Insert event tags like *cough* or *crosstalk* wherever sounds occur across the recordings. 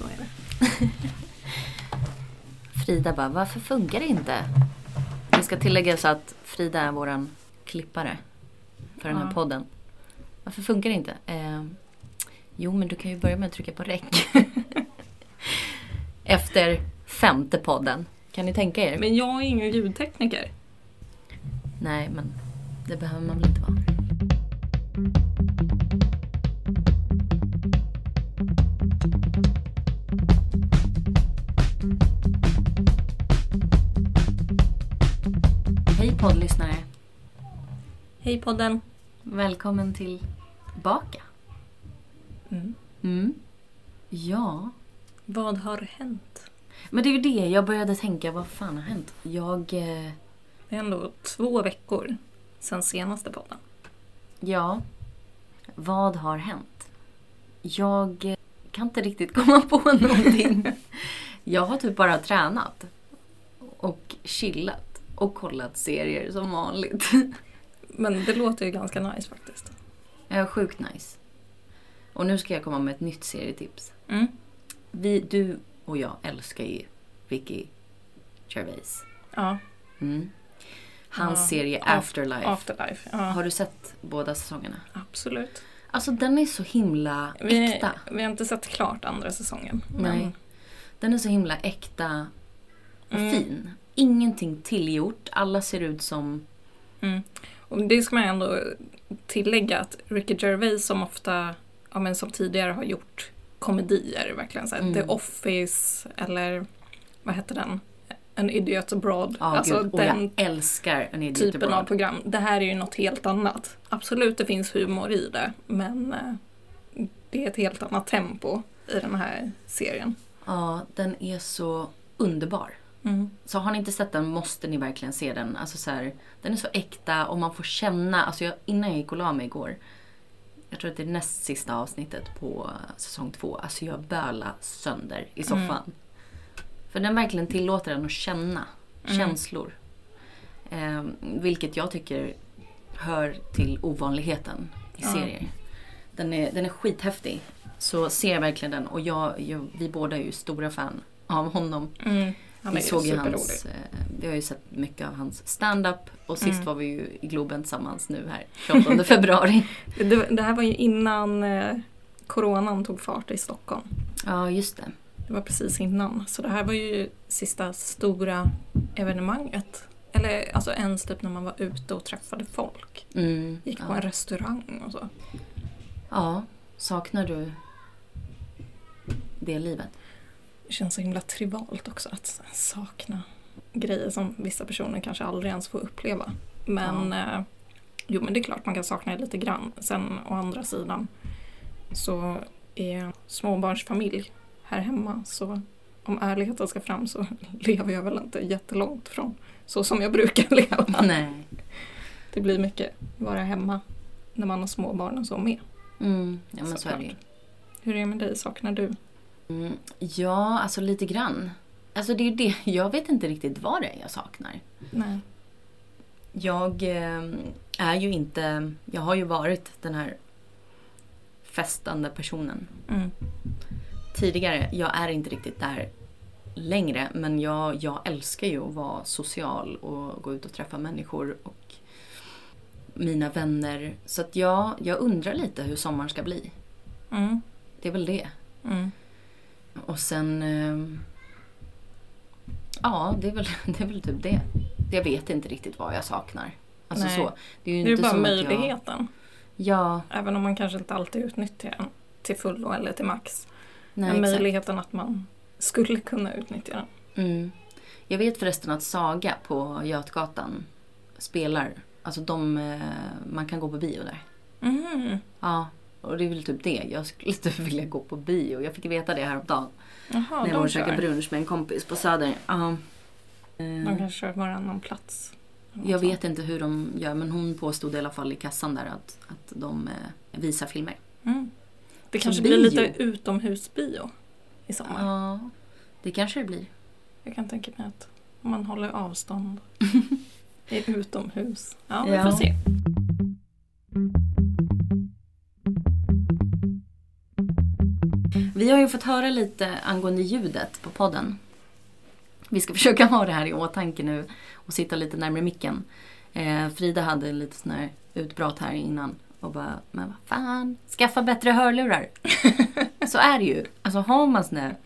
Så är det. *laughs* Frida bara, varför funkar det inte? Det ska tilläggas att Frida är våran klippare för den här Ja. podden. Varför funkar det inte? Eh, jo, men du kan ju börja med att trycka på räck. *laughs* Efter femte podden. Kan ni tänka er? Men jag är ingen ljudtekniker. Nej, men det behöver man väl inte vara. Poddlyssnare! Hej podden. Välkommen tillbaka. Mm. Mm. Ja, Vad har hänt? men det är ju det jag började tänka. Vad fan har hänt? Jag... Eh, Det är ändå två veckor sedan senaste podden. ja, vad har hänt? Jag eh, kan inte riktigt komma på *laughs* någonting. jag har typ bara tränat. Och chillat. Och kollat serier som vanligt. *laughs* Men det låter ju ganska nice faktiskt. Är sjukt nice. Och nu ska jag komma med ett nytt serietips. Mm. Vi, du och jag älskar ju Ricky Gervais. Ja, Mm. Hans Ja. serie Af- Afterlife. Afterlife. Ja, Har du sett båda säsongerna? absolut. Alltså den är så himla Vi, äkta. vi har inte sett klart andra säsongen. Nej. Den är så himla äkta och Mm. fin. Ingenting tillgjort. Alla ser ut som... Mm. Och det ska man ändå tillägga att Ricky Gervais som ofta, ja men som tidigare har gjort komedier, verkligen så här, Mm. The Office eller vad heter den? An Idiot Abroad. Ja, alltså gud. Och den jag älskar en idiot typen abroad. av program. Det här är ju något helt annat. Absolut, det finns humor i det, men eh, det är ett helt annat tempo i den här serien. Ja, den är så underbar. Mm. Så har ni inte sett den måste ni verkligen se den. Alltså så här, den är så äkta och man får känna. Alltså jag, innan jag gick och la mig igår. Jag tror att det är näst sista avsnittet på säsong två. Alltså jag böla sönder i soffan. För den verkligen tillåter en att känna Mm. känslor. Eh, vilket jag tycker hör till ovanligheten i serier. Den är, den är skithäftig. Så ser verkligen den. Och jag, jag, vi båda är ju stora fan av honom. Är Vi såg ju hans, eh, vi har ju sett mycket av hans stand-up och sist Mm. var vi ju i Globen tillsammans nu här 28 *laughs* februari. Det, det här var ju innan eh, coronan tog fart i Stockholm. Ja, just det. Det var precis innan. Så det här var ju sista stora evenemanget. Eller alltså ens typ när man var ute och träffade folk. Mm, Gick på ja. en restaurang och så. ja, saknar du det livet? Känns så himla trivalt också att sakna grejer som vissa personer kanske aldrig ens får uppleva. Men eh, jo men det är klart man kan sakna det lite grann. Sen å andra sidan så är småbarnsfamilj här hemma så om ärligheten ska fram så *laughs* lever jag väl inte jättelångt från så som jag brukar *laughs* leva. Nej. Det blir mycket vara hemma när man har småbarn och så med. Mm, ja, men så är det ju. Hur är det med dig? Saknar du? Mm, ja, alltså lite grann. Alltså det är det, *laughs* jag vet inte riktigt vad det är jag saknar. Nej. Jag eh, är ju inte, jag har ju varit den här festande personen Mm. tidigare. Jag är inte riktigt där längre men jag, jag älskar ju att vara social och gå ut och träffa människor och mina vänner. Så att ja, jag undrar lite hur sommaren ska bli. Mm. Det är väl det. Mm. Och sen... Eh, ja, det är, väl, *laughs* det är väl typ det. Jag vet inte riktigt vad jag saknar. Alltså Nej. så. Det är ju Det är inte bara som möjligheten. Jag, ja, Även om man kanske inte alltid utnyttjar den till fullo eller till max. nej Men möjligheten att man skulle kunna utnyttja den. Mm. Jag vet förresten att Saga på Götgatan spelar. Alltså de, eh, man kan gå på bio där. Mm. Ja, och det är väl typ det. Jag skulle typ *laughs* vilja gå på bio. Jag fick veta det häromdagen. Jaha, när jag var och käkade brunch med en kompis på Söder. Ja. De kanske kör varannan plats. Jag vet inte hur de gör men hon påstod i alla fall i kassan där att, att de eh, visar filmer. Mm. Det kanske bio. blir lite utomhusbio i sommar. Ja, det kanske det blir. Jag kan tänka mig att man håller avstånd *laughs* är utomhus. Ja, vi Ja. får se. Vi har ju fått höra lite angående ljudet på podden. Vi ska *laughs* försöka ha det här i åtanke nu och sitta lite närmare micken. Eh, Frida hade lite sån här utbrott här innan och bara, men vad fan, skaffa bättre hörlurar. *laughs* Så är det ju. Alltså har man såna här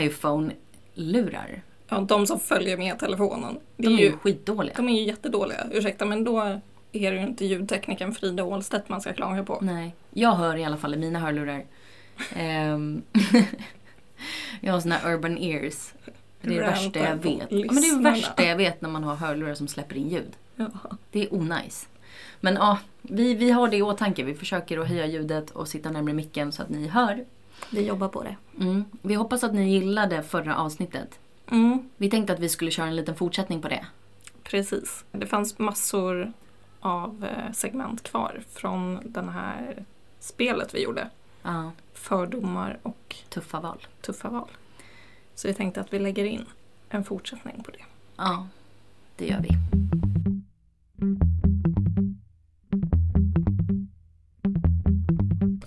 iPhone-lurar, Ja, de som följer med telefonen. Det de är är ju ju, skitdåliga. de är ju jättedåliga. Ursäkta, men då är det ju inte ljudteknikern Frida Ålstedt man ska klaga på. Nej, jag hör i alla fall i mina hörlurar. Ehm, *laughs* jag har såna här urban ears. Det är det värsta jag vet. Ja, men det är det värsta jag vet när man har hörlurar som släpper in ljud. Ja. Det är onajs. Men ja, vi, vi har det i åtanke. Vi försöker att höja ljudet och sitta närmare micken så att ni hör. Vi jobbar på det. Mm. Vi hoppas att ni gillade förra avsnittet. Mm, Vi tänkte att vi skulle köra en liten fortsättning på det. precis. Det fanns massor av eh, segment kvar från den här spelet vi gjorde. Ja, Fördomar och tuffa val. tuffa val. Så vi tänkte att vi lägger in en fortsättning på det. Ja, det gör vi.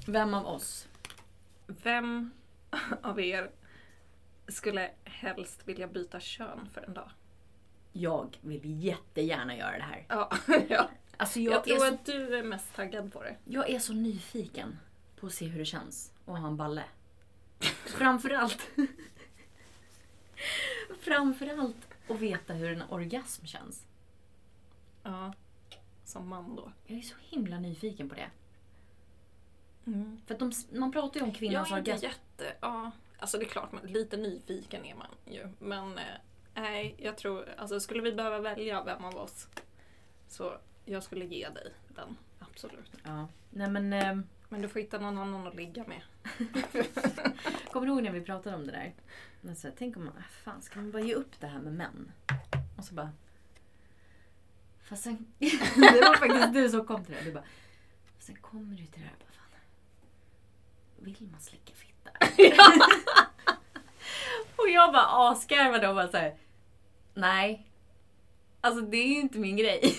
Vem av oss? Vem *laughs* av er skulle helst vilja byta kön för en dag? Jag vill jättegärna göra det här. Ja, *laughs* ja. Alltså Jag, jag, tror så, att du är mest taggad på det. jag är så nyfiken på att se hur det känns att ha en balle. Framförallt. Framförallt att veta hur en orgasm känns. Ja, som man då. Jag är så himla nyfiken på det. Mm. För att de, man pratar ju om Jag kvinnans är inte orgasm. jätte... Ja, alltså det är klart, lite nyfiken är man ju. Men eh, nej, jag tror... Alltså skulle vi behöva välja vem av oss så jag skulle ge dig den. Absolut. Ja. Nej men, eh, Men du får hitta någon annan att ligga med. *laughs* kommer du ihåg när vi pratade om det där? Men så här, tänk om man, ah, fan ska man bara ge upp det här med män? Och så bara... Fast sen, *laughs* det var faktiskt du som kom till det. Du bara, sen kommer du till det här. Bara, fan, vill man slicka fitta? *laughs* och jag bara asgarvade och bara såhär, nej. Alltså det är ju inte min grej.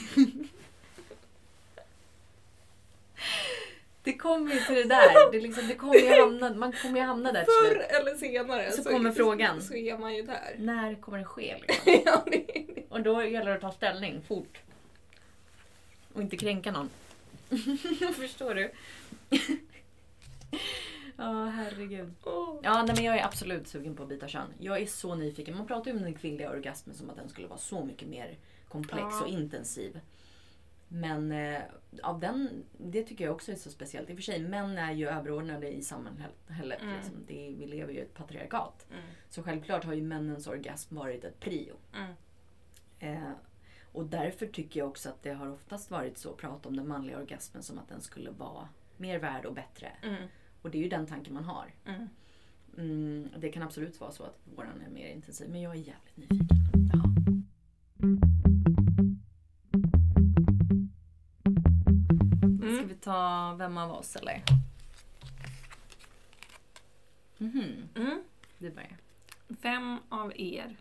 Det kommer ju till det där. Det, liksom, det kommer ju hamna, man kommer ju hamna där till Förr slut. eller senare Så kommer frågan. Så är man ju där. När kommer det ske? *laughs* Liksom? ja, det det. Och då gäller det att ta ställning fort. Och inte kränka någon. *laughs* Förstår du? Ja, herregud. Åh. Ja, nej, men jag är absolut sugen på att byta kön. Jag är så nyfiken. Man pratar ju om den kvinnliga orgasmen som att den skulle vara så mycket mer komplex Ja. och intensiv. Men eh, av den, det tycker jag också är så speciellt. I och för sig, män är ju överordnade i samhället. Mm. Liksom. Det, vi lever ju i ett patriarkat. Mm. Så självklart har ju männens orgasm varit ett prio. Mm. Eh, och därför tycker jag också att det har oftast varit så, prat om den manliga orgasmen som att den skulle vara mer värd och bättre. Mm. Och det är ju den tanken man har. Mm. Mm, det kan absolut vara så att våran är mer intensiv, men jag är jävligt nyfiken. Ja. Ta vem av oss eller? Mhm, Mm. du börjar. Vem av er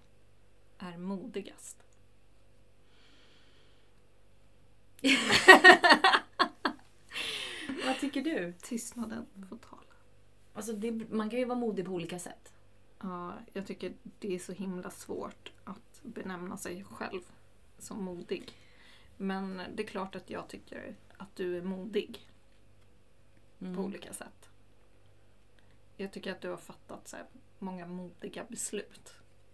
är modigast? *laughs* Vad tycker du? Tystnaden får tala. Alltså det, man kan ju vara modig på olika sätt. Ja, jag tycker det är så himla svårt att benämna sig själv som modig. Men det är klart att jag tycker att du är modig Mm. på olika sätt. Jag tycker att du har fattat så många modiga beslut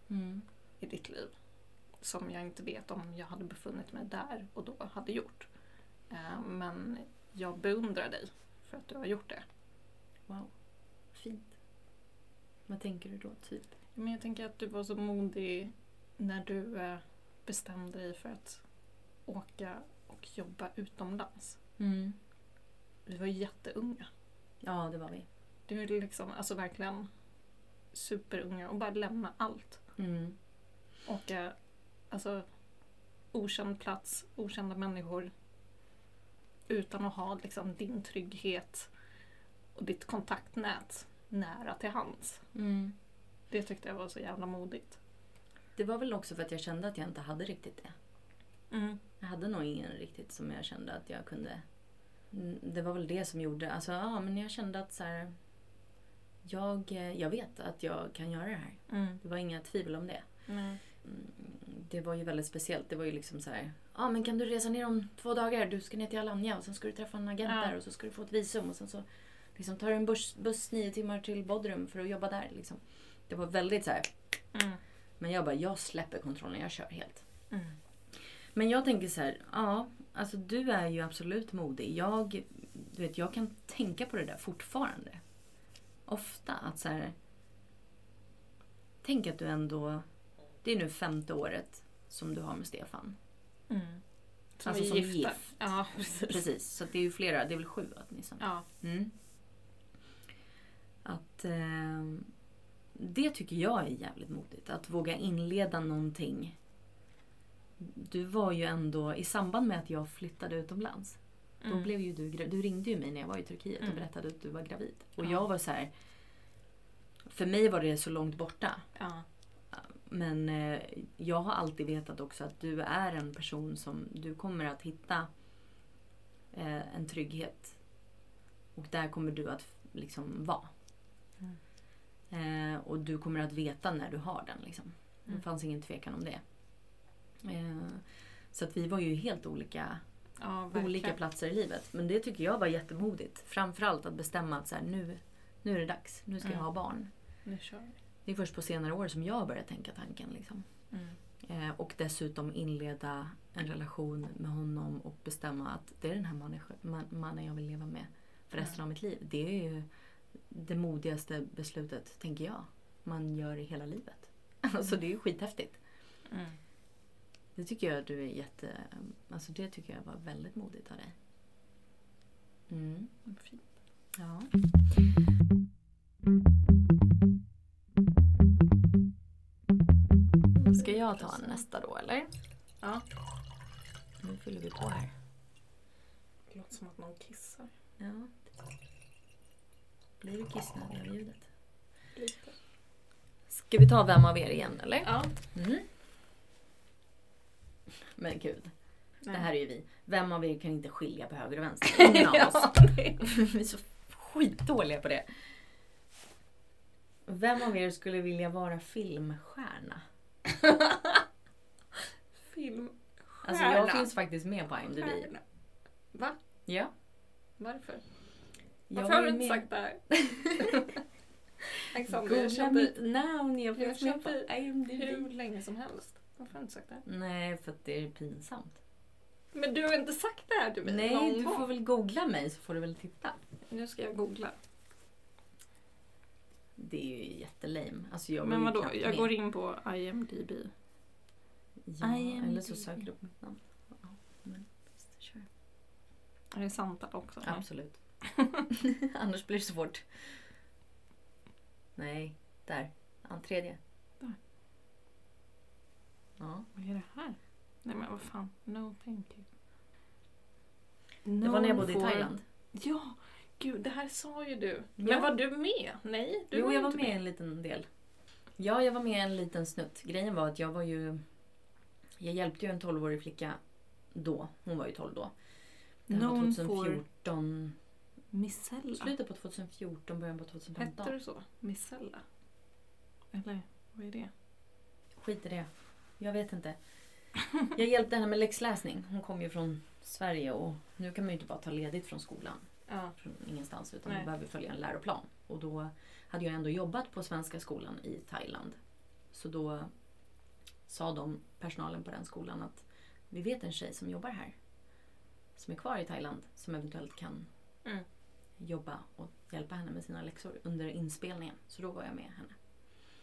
Mm. i ditt liv. Som jag inte vet om jag hade befunnit mig där och då hade gjort. Eh, Men jag beundrar dig för att du har gjort det. Wow, fint. Vad tänker du då, typ? Men jag tänker att du var så modig när du eh, bestämde dig för att åka och jobba utomlands. Mm. Vi var jätteunga. Ja, det var vi. Du är liksom alltså verkligen superunga och bara lämna allt. Mm. Åka, alltså okänd plats, okända människor. Utan att ha liksom din trygghet och ditt kontaktnät nära till hands. Mm. Det tyckte jag var så jävla modigt. Det var väl också för att jag kände att jag inte hade riktigt det. Mm. Jag hade nog ingen riktigt som jag kände att jag kunde... Mm, Det var väl det som gjorde... Alltså, ja, men jag kände att så här, jag, eh, jag vet att jag kan göra det här. Mm. Det var inga tvivel om det. Mm, Det var ju väldigt speciellt. Det var ju liksom så här. Ja, ah, men kan du resa ner om två dagar? Du ska ner till Alanya och sen ska du träffa en agent Ja. där och så ska du få ett visum och sen så liksom, tar du en buss, buss nio timmar till Bodrum för att jobba där. Liksom. Det var väldigt så här. Mm. Men jag bara, jag släpper kontrollen. Jag kör helt. Mm. Men jag tänker så här, ja, alltså du är ju absolut modig. Jag, du vet, jag kan tänka på det där fortfarande. Ofta att så här, tänk att du ändå, det är nu femte året som du har med Stefan. Mm. Som Alltså som är gifta. gift. Ja, precis. Precis, så att det är ju flera, det är väl sju åtminstone. Ja. Mm. Att eh, det tycker jag är jävligt modigt. Att våga inleda någonting. Du var ju ändå, i samband med att jag flyttade utomlands. Då Mm. blev ju du Du ringde ju mig när jag var i Turkiet Mm. och berättade att du var gravid. Och Ja. jag var så här. För mig var det så långt borta. Ja. Men eh, jag har alltid vetat också att du är en person som du kommer att hitta eh, en trygghet. Och där kommer du att liksom vara. Eh, och du kommer att veta när du har den. Liksom. Det Mm. fanns ingen tvekan om det. Eh, så att vi var ju helt olika, Ja, olika platser i livet. Men det tycker jag var jättemodigt. Framförallt att bestämma att så här, nu, nu är det dags. Nu ska jag Mm. ha barn. Nu kör vi. Det är först på senare år som jag börjat tänka tanken. Liksom. Mm. Eh, och dessutom inleda en relation med honom och bestämma att det är den här mannen, man, mannen jag vill leva med för resten av mitt liv. Det är ju det modigaste beslutet, tänker jag, man gör i hela livet. *laughs* Alltså det är ju skithäftigt. Det tycker jag du är jätte... Alltså det tycker jag var väldigt modigt av dig. Mm. Fint. Ja. Ska jag ta nästa då eller? Ja. Nu fyller vi på här. Det låter som att någon kissar. Ja. Blir du kissnödig av ljudet? Lite. Ska vi ta Vem av er igen eller? Ja. Mm. Men gud, det här är ju vi. Vem av er kan inte skilja på höger och vänster? *laughs* Ingen av oss. *laughs* vi är så skitdåliga på det. Vem av er skulle vilja vara filmstjärna? *laughs* Film. Alltså jag finns faktiskt med på IMDb. Stjärna. Va? Ja. Varför? Jag Varför var har du inte med- sagt det här? Alexander, jag Googla kände mitt namn, jag jag finns med på IMDb. hur länge som helst. Varför har du inte sagt det? Nej, för att det är pinsamt. Men du har inte sagt det här till mig Nej, någon du gång. får väl googla mig så får du väl titta. Nu ska jag googla. Det är ju jättelame. Alltså jag Men vadå, jag med. går in på IMDB. Ja, IMDb. eller så söker du upp mitt namn. Ja, men visst, kör. Är det sant också? Absolut. *laughs* Annars blir det svårt. Nej, där. Tredje. Ja. Vad är det här? Nej men vad fan. No thank you. Det var när jag No bodde i for- Thailand. Ja, gud det här sa ju du. Ja. Men var du med? Nej, du jo, jag var inte med en liten del. Ja, jag var med en liten snutt. Grejen var att jag var ju... Jag hjälpte ju en 12-årig flicka då. Hon var ju 12 då. Det här var Known for 2014. Missella. Slutet på 2014, början på 2015. Hette du så? Missella? Eller vad är det? Skit i det. Jag vet inte. Jag hjälpte henne med läxläsning. Hon kom ju från Sverige och nu kan man ju inte bara ta ledigt från skolan. Ja. Från ingenstans utan Nej. man behöver följa en läroplan. Och då hade jag ändå jobbat på Svenska skolan i Thailand. Så då sa de, personalen på den skolan att vi vet en tjej som jobbar här. Som är kvar i Thailand. Som eventuellt kan Mm. jobba och hjälpa henne med sina läxor under inspelningen. Så då var jag med henne.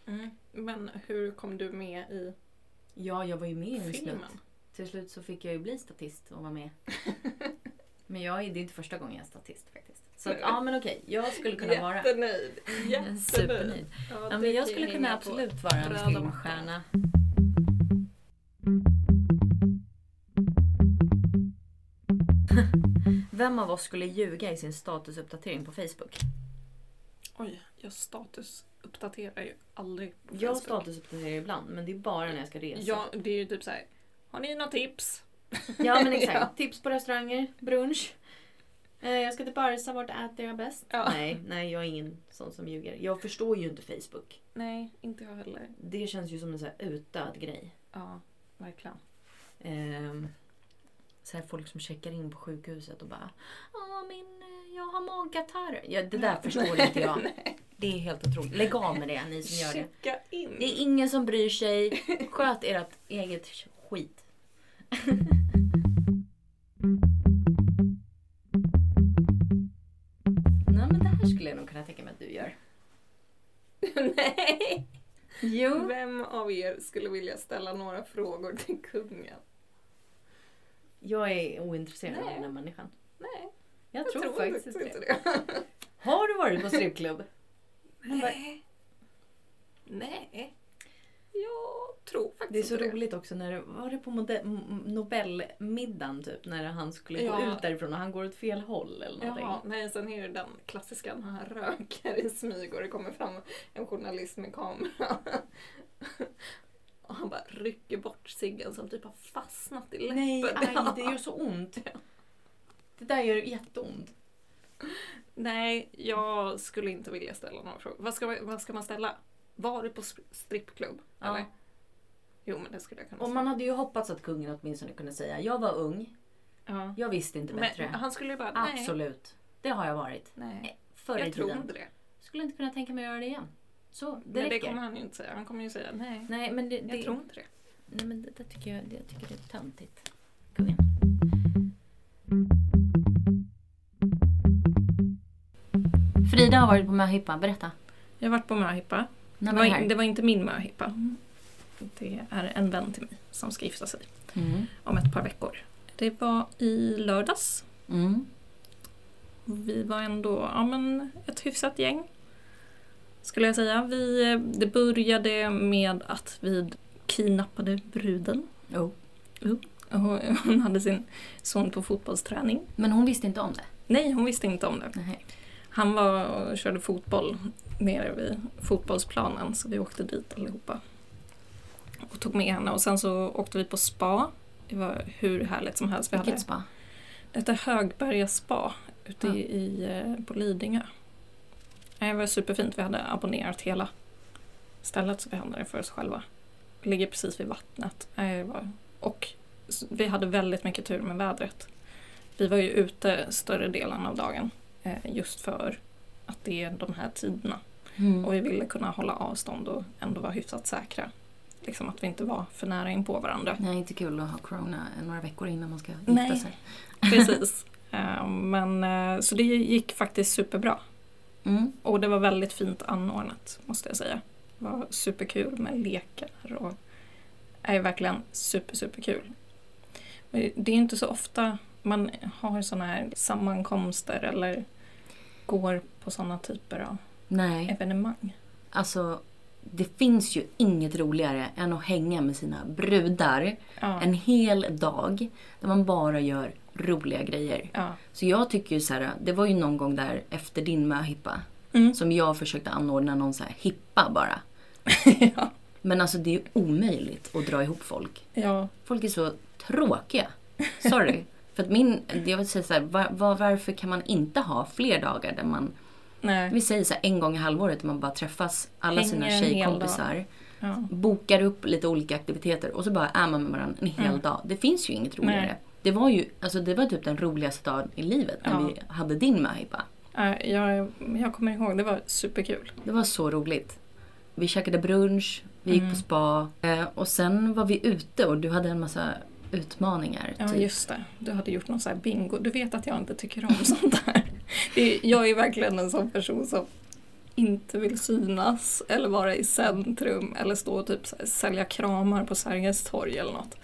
Mm. Men hur kom du med i Ja, jag var ju med i en filmen? Till slut så fick jag ju bli statist och vara med. *laughs* men jag är, det är inte första gången jag är statist faktiskt. Så att, ja men okej, jag skulle kunna vara Jättenöjd. *laughs* Jättenöjd. supernöjd. Ja, Ja, men jag skulle kunna absolut vara en filmstjärna. *laughs* Vem av oss skulle ljuga i sin statusuppdatering på Facebook? Oj, jag statusuppdaterar ju aldrig på Jag Facebook. statusuppdaterar ibland, men det är bara när jag ska resa. Ja, det är ju typ så här. Har ni några tips? Ja men *laughs* exakt. Ja. Tips på restauranger, brunch. Eh, Jag ska till Barca, vart äter jag bäst? Ja. Nej, nej, jag är ingen sån som ljuger. Jag förstår ju inte Facebook. Nej, inte jag heller. Det känns ju som en så här utdöd grej. Ja, verkligen. Ehm, så här folk som checkar in på sjukhuset och bara Åh, min, eh, jag har magkatarr. Ja, det där förstår inte jag. *laughs* Det är helt otroligt. Lägg av med det, ni som gör det. Checka in. Det är ingen som bryr sig. Sköt ert eget skit. *laughs* Nej men det här skulle jag nog kunna tänka mig att du gör. *laughs* Nej! Jo. Vem av er skulle vilja ställa några frågor till kungen? Jag är ointresserad av Nej. den här människan. Nej, Jag, tror, faktiskt inte det. det. *laughs* Har du varit på strippklubb? Nej. Nej. Jag tror Det är faktiskt så inte roligt också när det var det på Nobelmiddagen typ när han skulle gå Ja. ut därifrån och han går åt fel håll eller någonting. Jaha, nej sen är det den klassiska när han röker i smyg och det kommer fram en journalist med kamera. *laughs* Och han bara rycker bort ciggen som typ har fastnat i läppen. Nej, aj, det gör *laughs* så ont. Det där gör jätteont. Nej, jag skulle inte vilja ställa några frågor. Vad ska, man- vad ska man ställa? Var du på strippklubb? Ja. Eller? Jo, men det skulle jag kunna Och säga. man hade ju hoppats att kungen åtminstone kunde säga jag var ung, Ja. jag visste inte bättre. Men han skulle ju bara, nej. Absolut. Det har jag varit. nej. Förr i Jag tror tiden. inte det. Skulle inte kunna tänka mig att göra det igen. Så, det men det räcker. kommer han ju inte säga. Han kommer ju säga nej. Nej, men det, Jag det, tror inte det. nej, men det, det tycker jag, det, jag tycker det är töntigt. Kungen. Frida har varit på möhippa, berätta. Jag har varit på möhippa. Det var det var inte min möhippa. Det är en vän till mig som ska gifta sig Mm. om ett par veckor. Det var i lördags. Mm. Vi var ändå ja, men ett hyfsat gäng. Skulle jag säga. Vi, det började med att vi kidnappade bruden. Jo. Och Hon hade sin son på fotbollsträning. Men hon visste inte om det? Nej, hon visste inte om det. Nej. Han var och körde fotboll nere vid fotbollsplanen så vi åkte dit allihopa. Och tog med henne och sen så åkte vi på spa. Det var hur härligt som helst. Vi hade, Vilket spa? det hette Högberga spa ute Ja. i, eh, på Lidingö. Det var superfint. Vi hade abonnerat hela stället så vi hade det för oss själva. Det ligger precis vid vattnet. Det var- Och vi hade väldigt mycket tur med vädret. Vi var ju ute större delen av dagen just för att det är de här tiderna. Mm. Och vi ville kunna hålla avstånd och ändå vara hyfsat säkra. Liksom att vi inte var för nära in på varandra. Nej, inte kul att ha corona några veckor innan man ska gifta Nej. sig. *laughs* Precis. Eh, Men, eh, så det gick faktiskt superbra. Mm. Och det var väldigt fint anordnat måste jag säga. Det var superkul med lekar och är verkligen super, superkul. Det är inte så ofta man har sådana här sammankomster eller går på sådana typer av Nej, evenemang. alltså det finns ju inget roligare än att hänga med sina brudar Ja, en hel dag där man bara gör roliga grejer. ja. Så jag tycker ju så här, det var ju någon gång där efter din möhippa Mm. som jag försökte anordna någon så här hippa bara. *laughs* ja. Men alltså det är ju omöjligt att dra ihop folk. Folk är så tråkiga. Sorry. *laughs* För att min, jag vill säga så här, var, var, varför kan man inte ha fler dagar där man, Nej. vi säger så här en gång i halvåret där man bara träffas alla sina Hänger hel tjejkompisar, Ja. bokar upp lite olika aktiviteter och så bara är man med varandra en hel Mm. dag. Det finns ju inget roligare. Nej. Det var ju, alltså det var typ den roligaste dagen i livet när Ja. vi hade din möhippa. Ja, Jag, jag kommer ihåg, det var superkul. Det var så roligt. Vi käkade brunch, vi gick Mm. på spa eh, och sen var vi ute och du hade en massa utmaningar. Ja, typ. just det. Du hade gjort någon sån här bingo. Du vet att jag inte tycker om *laughs* sånt där. Är, jag är verkligen en sån person som inte vill synas eller vara i centrum eller stå och typ sälja kramar på Sergels torg eller något.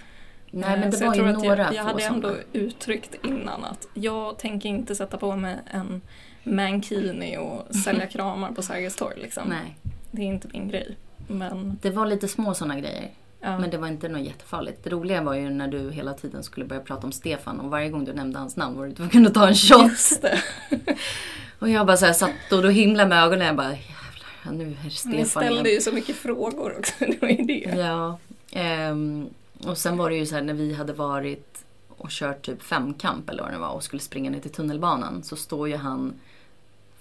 Nej men Eh, det så var jag ju tror att några jag, jag hade ändå sådana. uttryckt innan att jag tänker inte sätta på mig en mankini och sälja *laughs* kramar på Sergels torg. Liksom. Nej, Det är inte min grej. Men, det var lite små sådana grejer. Ja. Men det var inte något jättefarligt. Det roliga var ju när du hela tiden skulle börja prata om Stefan och varje gång du nämnde hans namn var du tvungen att ta en shot. *laughs* Och jag bara så här satt och då himlade med ögonen. Jag bara jävlar, nu är det Men Stefan jag ställde igen. ju så mycket frågor också. *laughs* Det var ju det. Ja. ehm, och sen var det ju så här när vi hade varit och kört typ femkamp eller vad det var och skulle springa ner till tunnelbanan så står ju han,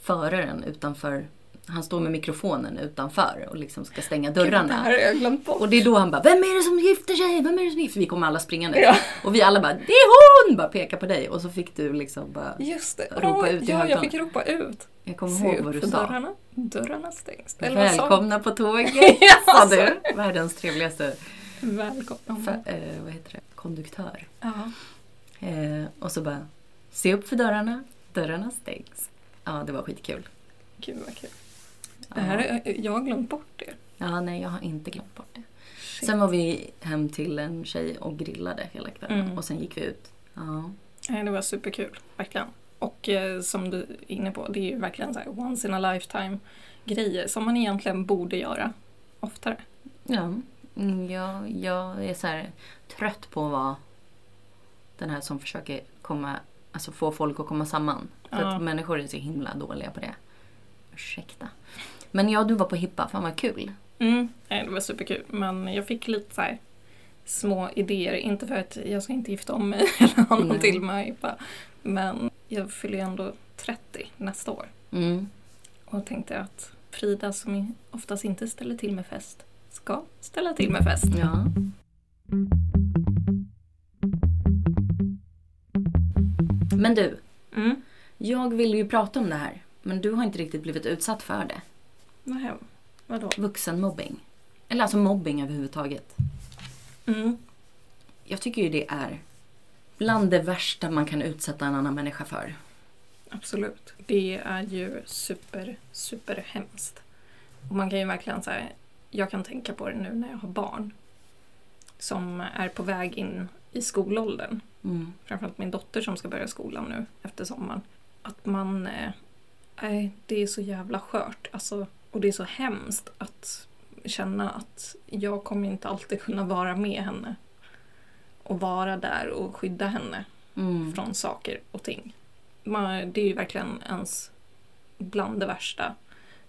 föraren utanför han står med mikrofonen utanför och liksom ska stänga dörrarna. Gud, det här har jag glömt bort. Och det är då han bara, vem är det som gifter sig? Vem är det som gifter sig? Vi kommer alla springande. Ja. Och vi alla bara, det är hon! Bara peka på dig. Och så fick du liksom bara Just det. ropa ut i Ja, jag högtalarna. fick ropa ut. Jag kommer Se ihåg vad du sa. Dörrarna. Dörrarna stängs. Eller Välkomna på tåget, *laughs* sa du. Världens trevligaste Välkomna. för, eh, vad heter det? konduktör. Ja. Eh, och så bara, se upp för dörrarna, dörrarna stängs. Ja, det var skitkul. Gud vad kul. Det här är, jag har glömt bort det. Ja, nej, jag har inte glömt bort det. Shit. Sen var vi hem till en tjej och grillade hela kvällen. Mm. Och sen gick vi ut. Ja. Nej, det var superkul, verkligen. Och eh, som du är inne på, det är ju verkligen så här once in a lifetime grejer som man egentligen borde göra oftare. Ja, mm, jag, jag är så trött på att vara den här som försöker komma, alltså få folk att komma samman. För Ja. att människor är så himla dåliga på det. Ursäkta. Men ja, du var på hippa, fan vad kul. Mm. Nej, det var superkul, men jag fick lite så här små idéer. Inte för att jag ska inte gifta om mig *laughs* eller ha någon till mig. Bara. Men jag fyller ju ändå 30 nästa år. Mm. Och tänkte att Frida som oftast inte ställer till med fest ska ställa till med fest. Ja. Men du, Mm. jag vill ju prata om det här. Men du har inte riktigt blivit utsatt för det. Nähä, vadå? Vuxenmobbing. Eller alltså mobbing överhuvudtaget. Mm. Jag tycker ju det är bland det värsta man kan utsätta en annan människa för. Absolut. Det är ju super, super hemskt. Och man kan ju verkligen säga, jag kan tänka på det nu när jag har barn som är på väg in i skolåldern. Mm. Framförallt min dotter som ska börja skolan nu efter sommaren. Att man... eh, Nej, det är så jävla skört. Alltså, och det är så hemskt att känna att jag kommer inte alltid kunna vara med henne. Och vara där och skydda henne Mm. från saker och ting. Man, det är ju verkligen ens bland det värsta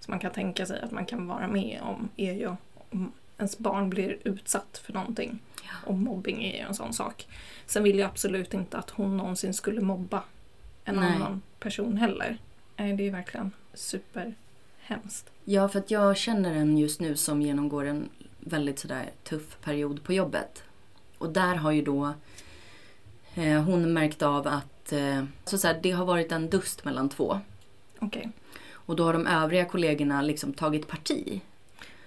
som man kan tänka sig att man kan vara med om är ju om ens barn blir utsatt för någonting. Ja. Och mobbing är ju en sån sak. Sen vill jag absolut inte att hon någonsin skulle mobba en Nej. annan person heller. Nej, det är verkligen superhemskt. Ja, för att jag känner en just nu som genomgår en väldigt sådär tuff period på jobbet. Och där har ju då eh, hon märkt av att eh, så så här, det har varit en dust mellan två. Okej. Och då har de övriga kollegorna liksom tagit parti.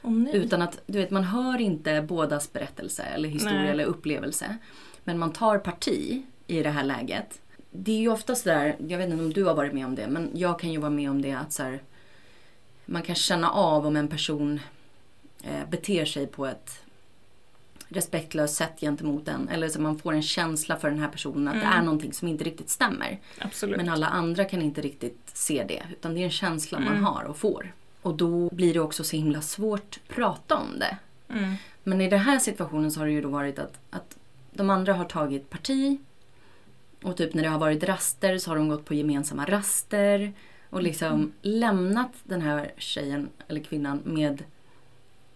Nej. Utan att, du vet, man hör inte bådas berättelse eller historia Nej. eller upplevelse. Men man tar parti i det här läget. Det är ju ofta sådär, jag vet inte om du har varit med om det, men jag kan ju vara med om det att så här, man kan känna av om en person eh, beter sig på ett respektlöst sätt gentemot en. Eller så man får en känsla för den här personen att det Mm. är någonting som inte riktigt stämmer. Absolut. Men alla andra kan inte riktigt se det. Utan det är en känsla man Mm. har och får. Och då blir det också så himla svårt att prata om det. Mm. Men i den här situationen så har det ju då varit att, att de andra har tagit parti. Och typ när det har varit raster så har de gått på gemensamma raster. Och liksom Mm. lämnat den här tjejen eller kvinnan med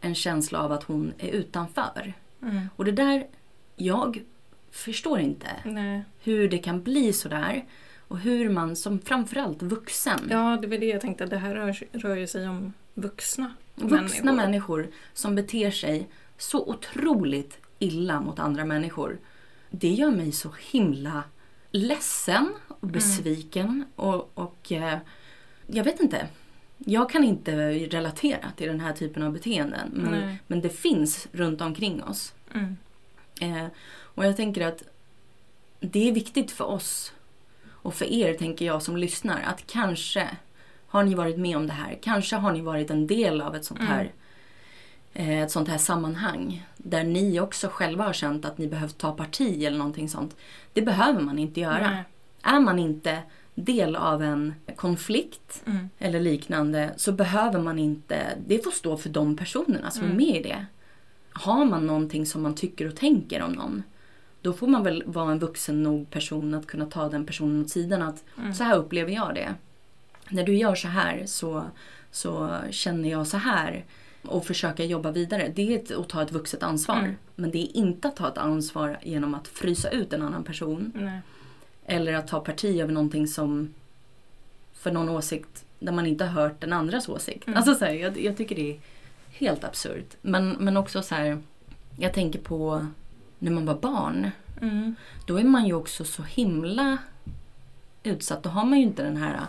en känsla av att hon är utanför. Mm. Och det där, jag förstår inte Nej. hur det kan bli sådär. Och hur man som framförallt vuxen, Ja, det var det jag tänkte. Det här rör, rör ju sig om vuxna vuxna människor. som beter sig så otroligt illa mot andra människor. Det gör mig så himla ledsen och besviken och, och eh, jag vet inte. Jag kan inte relatera till den här typen av beteenden men, Nej. men det finns runt omkring oss. Mm. Eh, och jag tänker att det är viktigt för oss och för er, tänker jag, som lyssnar, att kanske har ni varit med om det här. Kanske har ni varit en del av ett sånt Mm. här, eh, ett sånt här sammanhang där ni också själva har känt att ni behövt ta parti eller någonting sånt. Det behöver man inte göra. Nej. Är man inte del av en konflikt Mm. eller liknande så behöver man inte, det får stå för de personerna som är Mm. med i det. Har man någonting som man tycker och tänker om någon då får man väl vara en vuxen nog person att kunna ta den personen åt sidan att Mm. så här upplever jag det. När du gör så här så, så känner jag så här. och försöka jobba vidare. Det är ett- att ta ett vuxet ansvar. Mm. Men det är inte att ta ett ansvar genom att frysa ut en annan person. Nej. Eller att ta parti över någonting som för någon åsikt där man inte har hört den andras åsikt. Mm. Alltså så här, jag, jag tycker det är helt absurt. Men, men också så här, jag tänker på när man var barn. Mm. Då är man ju också så himla utsatt. Då har man ju inte den här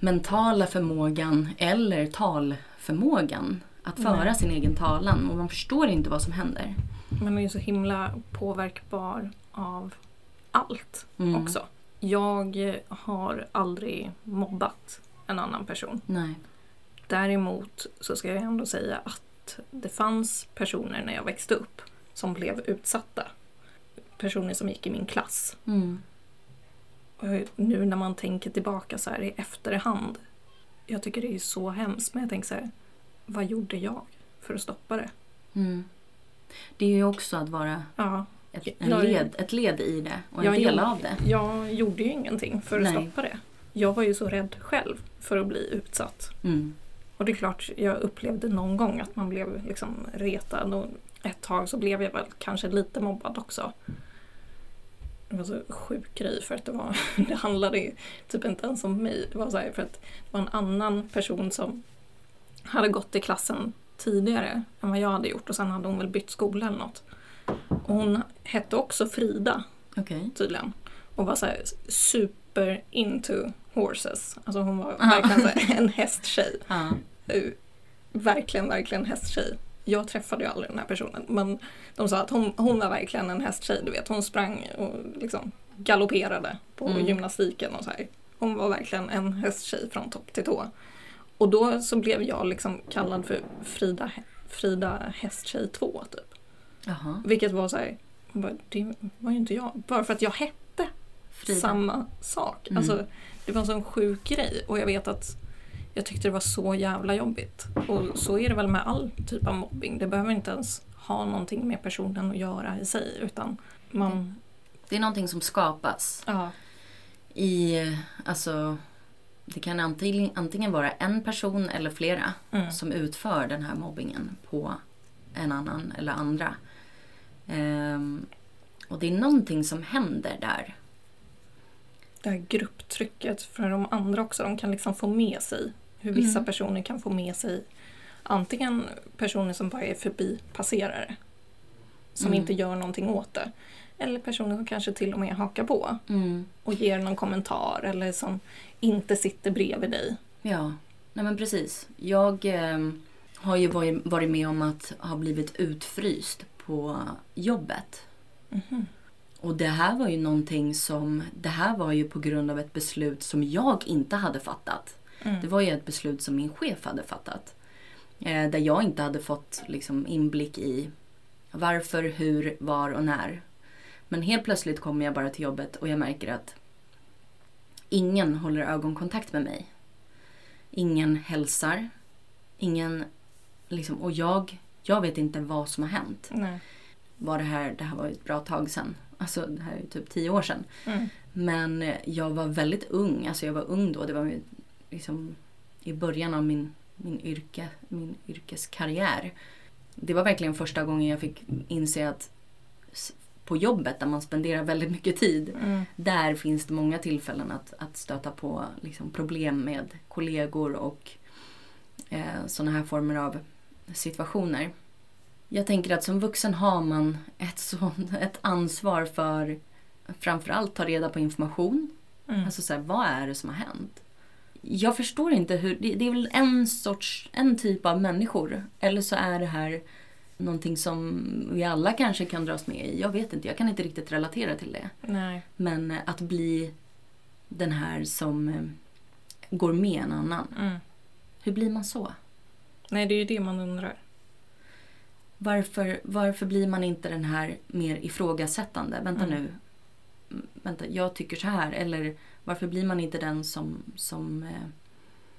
mentala förmågan eller talförmågan att föra Nej. sin egen talan. Och man förstår inte vad som händer. Man är ju så himla påverkbar av allt Mm. också. Jag har aldrig mobbat en annan person. Nej. Däremot så ska jag ändå säga att det fanns personer när jag växte upp som blev utsatta. Personer som gick i min klass. Mm. Och nu när man tänker tillbaka så här i efterhand. Jag tycker det är så hemskt men jag tänker så här. Vad gjorde jag för att stoppa det? Mm. Det är ju också att vara Ja, ett, led, ett led i det och en Jag del gjorde- av det. jag gjorde ju ingenting för att Nej. stoppa det. Jag var ju så rädd själv för att bli utsatt. Mm. Och det är klart, jag upplevde någon gång att man blev liksom retad och ett tag så blev jag väl kanske lite mobbad också. Det var så sjuk grej för att det var, *laughs* det handlade typ inte ens om mig. Det var så för att det var en annan person som hade gått i klassen tidigare än vad jag hade gjort och sen hade hon väl bytt skola eller något. Och hon hette också Frida Okej. tydligen. Och var så här super into horses. Alltså hon var Ja. verkligen här en hästtjej. Ja. *laughs* Eh, Verkligen, verkligen hästtjej. Jag träffade ju aldrig den här personen men de sa att hon, hon var verkligen en hästtjej. Du vet, hon sprang och liksom galopperade på Mm. gymnastiken och så här. Hon var verkligen en hästtjej från topp till tå. Och då så blev jag liksom kallad för Frida, Frida hästtjej 2 typ. Jaha. Vilket var så här, bara, det var ju inte jag. Bara för att jag hette Frida. samma sak. Mm. Alltså, det var en sån sjuk grej och jag vet att jag tyckte det var så jävla jobbigt. Och så är det väl med all typ av mobbing. Det behöver inte ens ha någonting med personen att göra i sig utan man... Det är någonting som skapas Ja. i, alltså, det kan antingen, antingen vara en person eller flera Mm. som utför den här mobbingen på en annan eller andra. Ehm, och det är någonting som händer där. Det här grupptrycket för de andra också. De kan liksom få med sig hur vissa Mm. personer kan få med sig antingen personer som bara är förbipasserare som Mm. inte gör någonting åt det. Eller personer som kanske till och med hakar på Mm. och ger någon kommentar eller som inte sitter bredvid dig. Ja, nej men precis. Jag ehm, har ju varit, varit med om att ha blivit utfryst på jobbet. Mhm. Och det här var ju någonting som, det här var ju på grund av ett beslut som jag inte hade fattat. Mm. Det var ju ett beslut som min chef hade fattat. Eh, där jag inte hade fått liksom, inblick i varför, hur, var och när. Men helt plötsligt kommer jag bara till jobbet och jag märker att ingen håller ögonkontakt med mig. Ingen hälsar. Ingen, liksom, och jag, jag vet inte vad som har hänt. Nej. Var det här, det här var ett bra tag sedan. Alltså det här är typ tio år sedan. Mm. Men jag var väldigt ung. Alltså jag var ung då. Det var liksom i början av min, min, yrke, min yrkeskarriär. Det var verkligen första gången jag fick inse att på jobbet där man spenderar väldigt mycket tid. Mm. Där finns det många tillfällen att, att stöta på liksom, problem med kollegor och eh, sådana här former av situationer. Jag tänker att som vuxen har man ett, sånt, ett ansvar för framförallt ta reda på information. Mm. Alltså så här, vad är det som har hänt? Jag förstår inte hur, det, det är väl en sorts, en typ av människor. Eller så är det här någonting som vi alla kanske kan dras med i. Jag vet inte, jag kan inte riktigt relatera till det. Nej. Men eh, att bli den här som eh, går med en annan. Mm. Hur blir man så? Nej, det är ju det man undrar. Varför, varför blir man inte den här mer ifrågasättande? Vänta Mm. nu. Vänta, jag tycker så här. Eller varför blir man inte den som... som eh,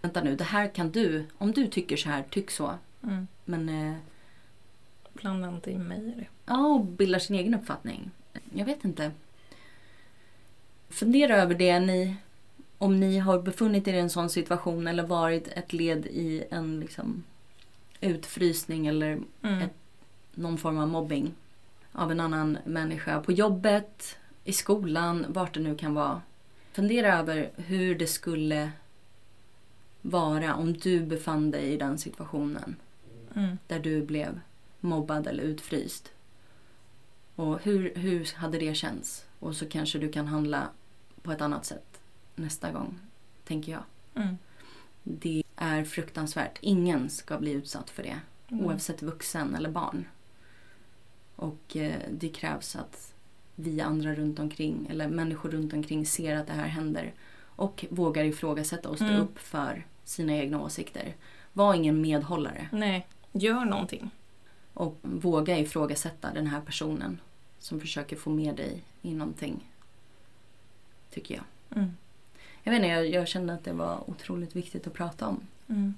vänta nu, det här kan du. Om du tycker så här, tyck så. Mm. Men... Eh, Blanda inte in mig i det. ja, och bildar sin egen uppfattning. Jag vet inte. Fundera över det ni... Om ni har befunnit er i en sån situation eller varit ett led i en liksom utfrysning eller Mm. Ett- någon form av mobbing av en annan människa på jobbet, i skolan, vart det nu kan vara. Fundera över hur det skulle vara om du befann dig i den situationen Mm. där du blev mobbad eller utfryst. Och hur, hur hade det känts? Och så kanske du kan handla på ett annat sätt nästa gång, tänker jag. Mm. Det är fruktansvärt. Ingen ska bli utsatt för det. Mm. Oavsett vuxen eller barn. Och eh, det krävs att vi andra runt omkring, eller människor runt omkring ser att det här händer. Och vågar ifrågasätta och stå Mm. upp för sina egna åsikter. Var ingen medhållare. Nej, gör någonting. Och våga ifrågasätta den här personen som försöker få med dig i någonting. Tycker jag. Mm. Jag vet inte, jag, jag kände att det var otroligt viktigt att prata om. Mm.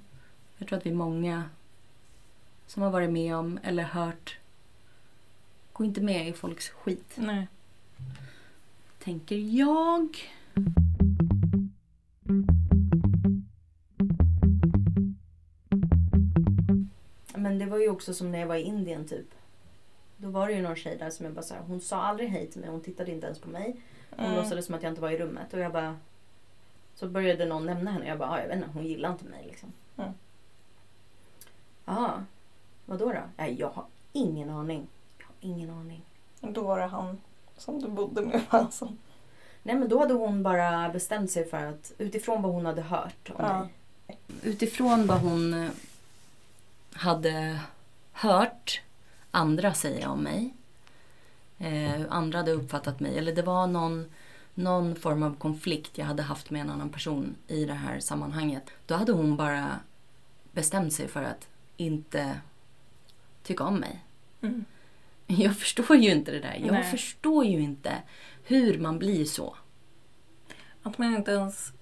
Jag tror att vi är många som har varit med om eller hört. Gå inte med i folks skit, Nej. tänker jag. Men det var ju också som när jag var i Indien typ. Då var det ju någon tjej där som jag bara så här, hon sa aldrig hej till mig, hon tittade inte ens på mig. Hon Mm. låtsades som att jag inte var i rummet och jag bara... Så började någon nämna henne och jag bara, ah, jag vet inte, hon gillar inte mig liksom. Mm. Jaha, vad då? Nej, jag har ingen aning. Jag har ingen aning. Då var det han som du bodde med. *laughs* Alltså. Nej men då hade hon bara bestämt sig för att utifrån vad hon hade hört om Ja. mig. Utifrån vad hon eh, hade hört andra säga om mig. Eh, hur andra hade uppfattat mig. Eller det var någon, någon form av konflikt jag hade haft med en annan person i det här sammanhanget. Då hade hon bara bestämt sig för att inte tycka om mig. Mm. *laughs* Jag förstår ju inte det där. Jag Nej. förstår ju inte hur man blir så. Att man inte ens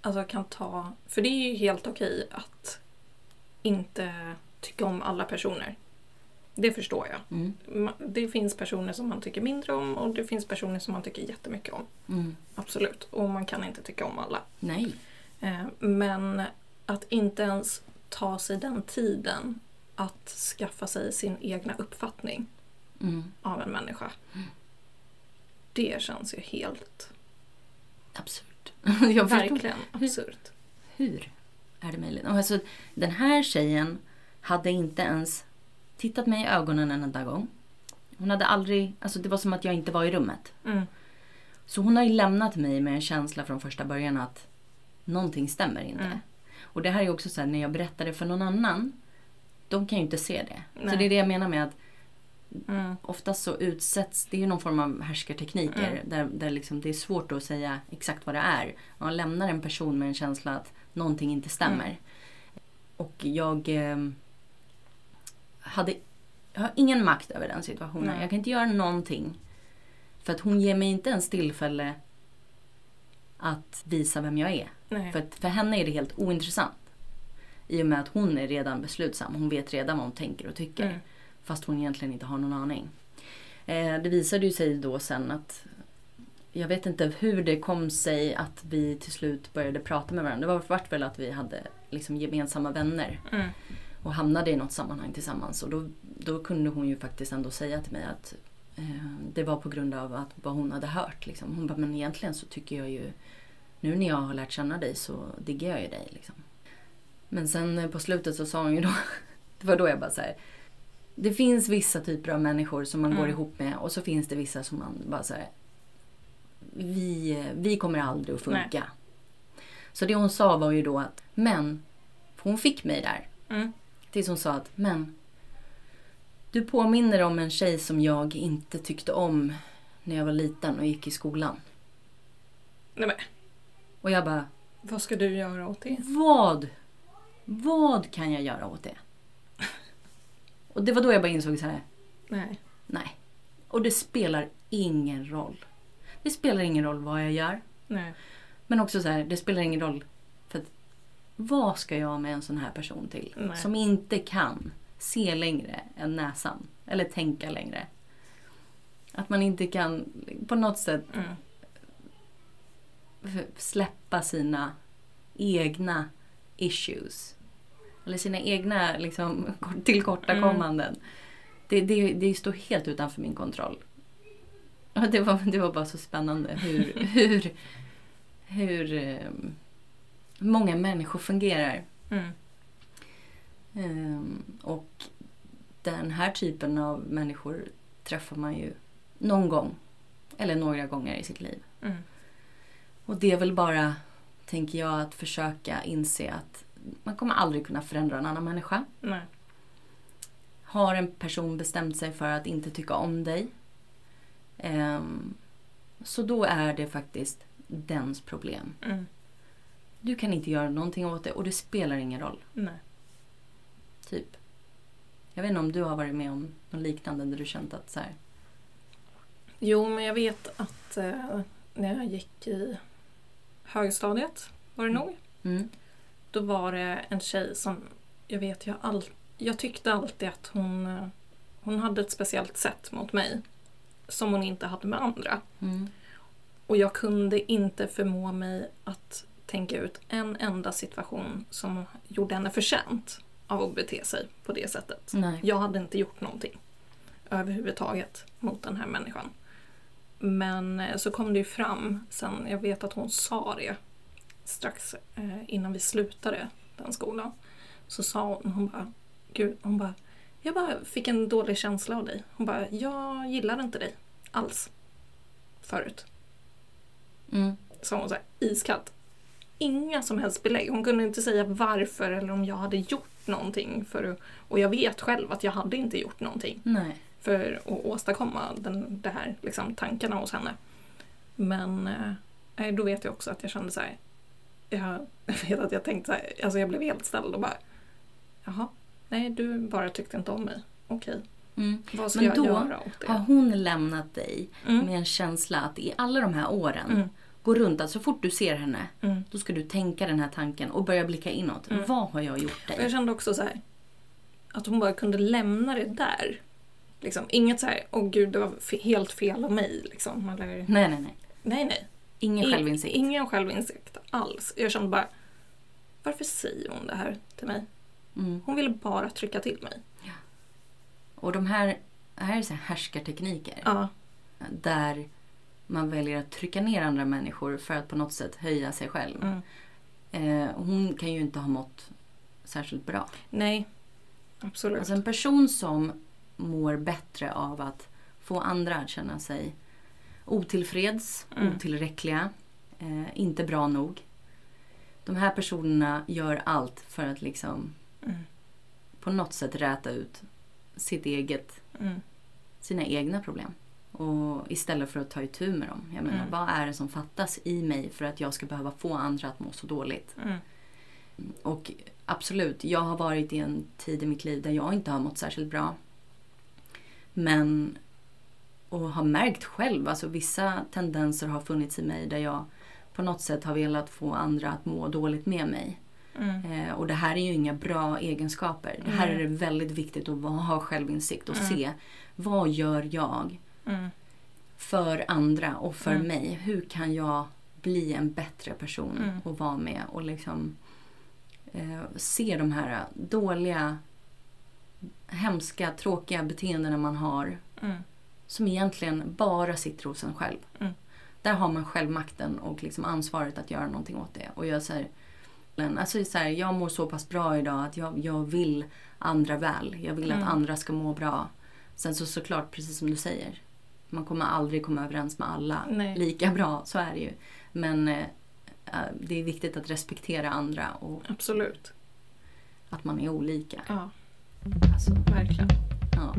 alltså, kan ta... För det är ju helt okej att inte tycka om alla personer. Det förstår jag. Mm. Det finns personer som man tycker mindre om och det finns personer som man tycker jättemycket om. Mm. Absolut. Och man kan inte tycka om alla. Nej. Eh, Men att inte ens ta sig den tiden att skaffa sig sin egna uppfattning Mm. av en människa. Det känns ju helt... Absurt. *laughs* Verkligen absurt. Hur är det möjligt? Alltså, den här tjejen hade inte ens tittat mig i ögonen en enda gång. Hon hade aldrig, alltså det var som att jag inte var i rummet. Mm. Så hon har ju lämnat mig med en känsla från första början att någonting stämmer inte. Mm. Och det här är också så här, när jag berättar det för någon annan, de kan ju inte se det. Så Nej. det är det jag menar med att Mm. oftast så utsätts, det är ju någon form av härskartekniker Mm. där, där liksom det är svårt att säga exakt vad det är. Man lämnar en person med en känsla att någonting inte stämmer. Mm. Och jag eh, hade jag har ingen makt över den situationen. Nej. Jag kan inte göra någonting. För att hon ger mig inte ens tillfälle att visa vem jag är. Nej. För, att för henne är det helt ointressant. I och med att hon är redan beslutsam. Hon vet redan vad hon tänker och tycker. Mm. Fast hon egentligen inte har någon aning. Eh, det visade ju sig då sen att jag vet inte hur det kom sig att vi till slut började prata med varandra. Det var vart väl att vi hade liksom gemensamma vänner Mm. Och hamnade i något sammanhang tillsammans. Och då, då kunde hon ju faktiskt ändå säga till mig att eh, det var på grund av att vad hon hade hört. Liksom. Hon bara, men egentligen så tycker jag ju nu när jag har lärt känna dig så diggar jag ju dig. Liksom. Men sen eh, på slutet så sa hon ju då, *laughs* det var då jag bara så här, det finns vissa typer av människor som man går Mm. ihop med och så finns det vissa som man bara så här, vi, vi kommer aldrig att funka. Så det hon sa var ju då att, men, för hon fick mig där. Mm. Tills hon sa att, men, du påminner om en tjej som jag inte tyckte om när jag var liten och gick i skolan. Nej, men, Och jag bara, vad ska du göra åt det? vad? Vad kan jag göra åt det? *laughs* Och det var då jag bara insåg så här, Nej. nej. Och det spelar ingen roll. Det spelar ingen roll vad jag gör. Nej. Men också så här, det spelar ingen roll. Vad ska jag med en sån här person till? Nej. Som inte kan se längre än näsan. Eller tänka längre. Att man inte kan på något sätt Mm. släppa sina egna issues. eller sina egna liksom, *laughs* tillkortakommanden. Det, det, det står helt utanför min kontroll. Och det, var, det var bara så spännande hur, *laughs* hur, hur eh, många människor fungerar. Mm. Ehm, och den här typen av människor träffar man ju någon gång. Eller några gånger i sitt liv. Mm. Och det är väl bara, tänker jag, att försöka inse att man kommer aldrig kunna förändra en annan människa. Nej. Har en person bestämt sig för att inte tycka om dig. ehm, så då är det faktiskt dens problem. Mm. Du kan inte göra någonting åt det och det spelar ingen roll. Nej. Typ. Jag vet inte om du har varit med om något liknande där du känt att så här, Jo, men jag vet att eh, när jag gick i högstadiet var det nog. mm, Då var det en tjej som, jag vet, jag, all, jag tyckte alltid att hon, eh, hon hade ett speciellt sätt mot mig. Som hon inte hade med andra. mm, Och jag kunde inte förmå mig att tänka ut en enda situation som gjorde henne förtjänt av att bete sig på det sättet. nej. Jag hade inte gjort någonting överhuvudtaget mot den här människan. Men eh, så kom det ju fram sen, jag vet att hon sa det strax eh, innan vi slutade den skolan. Så sa hon, hon bara, gud, hon bara, jag bara fick en dålig känsla av dig. Hon bara, jag gillar inte dig alls. Förut. Mm, Sa hon så här, iskallt. Inga som helst belägg. Hon kunde inte säga varför eller om jag hade gjort någonting. För och jag vet själv att jag hade inte gjort någonting nej. för att åstadkomma den, det här liksom, tankarna hos henne. Men eh, då vet jag också att jag kände så här. Jag, *laughs* vet att jag tänkte så här, alltså jag blev helt ställd och bara Jaha, nej du bara tyckte inte om mig. Okej, Mm. vad ska Men jag då göra åt Har det? hon lämnat dig Mm. med en känsla att i alla de här åren Mm. Gå runt att så fort du ser henne Mm. då ska du tänka den här tanken och börja blicka inåt. Mm. Vad har jag gjort Och jag dig? kände också så här att hon bara kunde lämna det där. Liksom, inget så här, åh gud det var helt fel av mig. Liksom. Eller, Nej, nej, nej. nej, nej. Ingen I- självinsikt. Ingen självinsikt alls. Jag kände bara, varför säger hon det här till mig? Mm. Hon ville bara trycka till mig. Och de här, här är så här härskartekniker. Ja, Där man väljer att trycka ner andra människor för att på något sätt höja sig själv. mm. Eh, hon kan ju inte ha mått särskilt bra. Nej, absolut. Alltså en person som mår bättre av att få andra att känna sig otillfreds, Mm. otillräckliga, eh, inte bra nog. De här personerna gör allt för att liksom Mm. på något sätt räta ut sitt eget, Mm. sina egna problem. Och istället för att ta itu med dem. Jag menar, Mm. vad är det som fattas i mig för att jag ska behöva få andra att må så dåligt? Mm. Och absolut, jag har varit i en tid i mitt liv där jag inte har mått särskilt bra. Men, och har märkt själv, alltså vissa tendenser har funnits i mig där jag på något sätt har velat få andra att må dåligt med mig. Mm. Eh, och det här är ju inga bra egenskaper. Det här är det väldigt viktigt att ha självinsikt och Mm. se vad gör jag Mm. för andra och för Mm. mig. Hur kan jag bli en bättre person Mm. och vara med och liksom eh, se de här dåliga, hemska, tråkiga beteendena man har Mm. som egentligen bara sitter hos en själv. Mm. Där har man självmakten och liksom ansvaret att göra någonting åt det. Och jag säger, alltså så här, jag mår så pass bra idag att jag, jag vill andra väl. Jag vill Mm. att andra ska må bra. Sen så såklart, precis som du säger. Man kommer aldrig komma överens med alla Nej. lika bra, så är det ju. Men eh, eh, det är viktigt att respektera andra och Absolut. att man är olika. Ja, Alltså, verkligen. ja.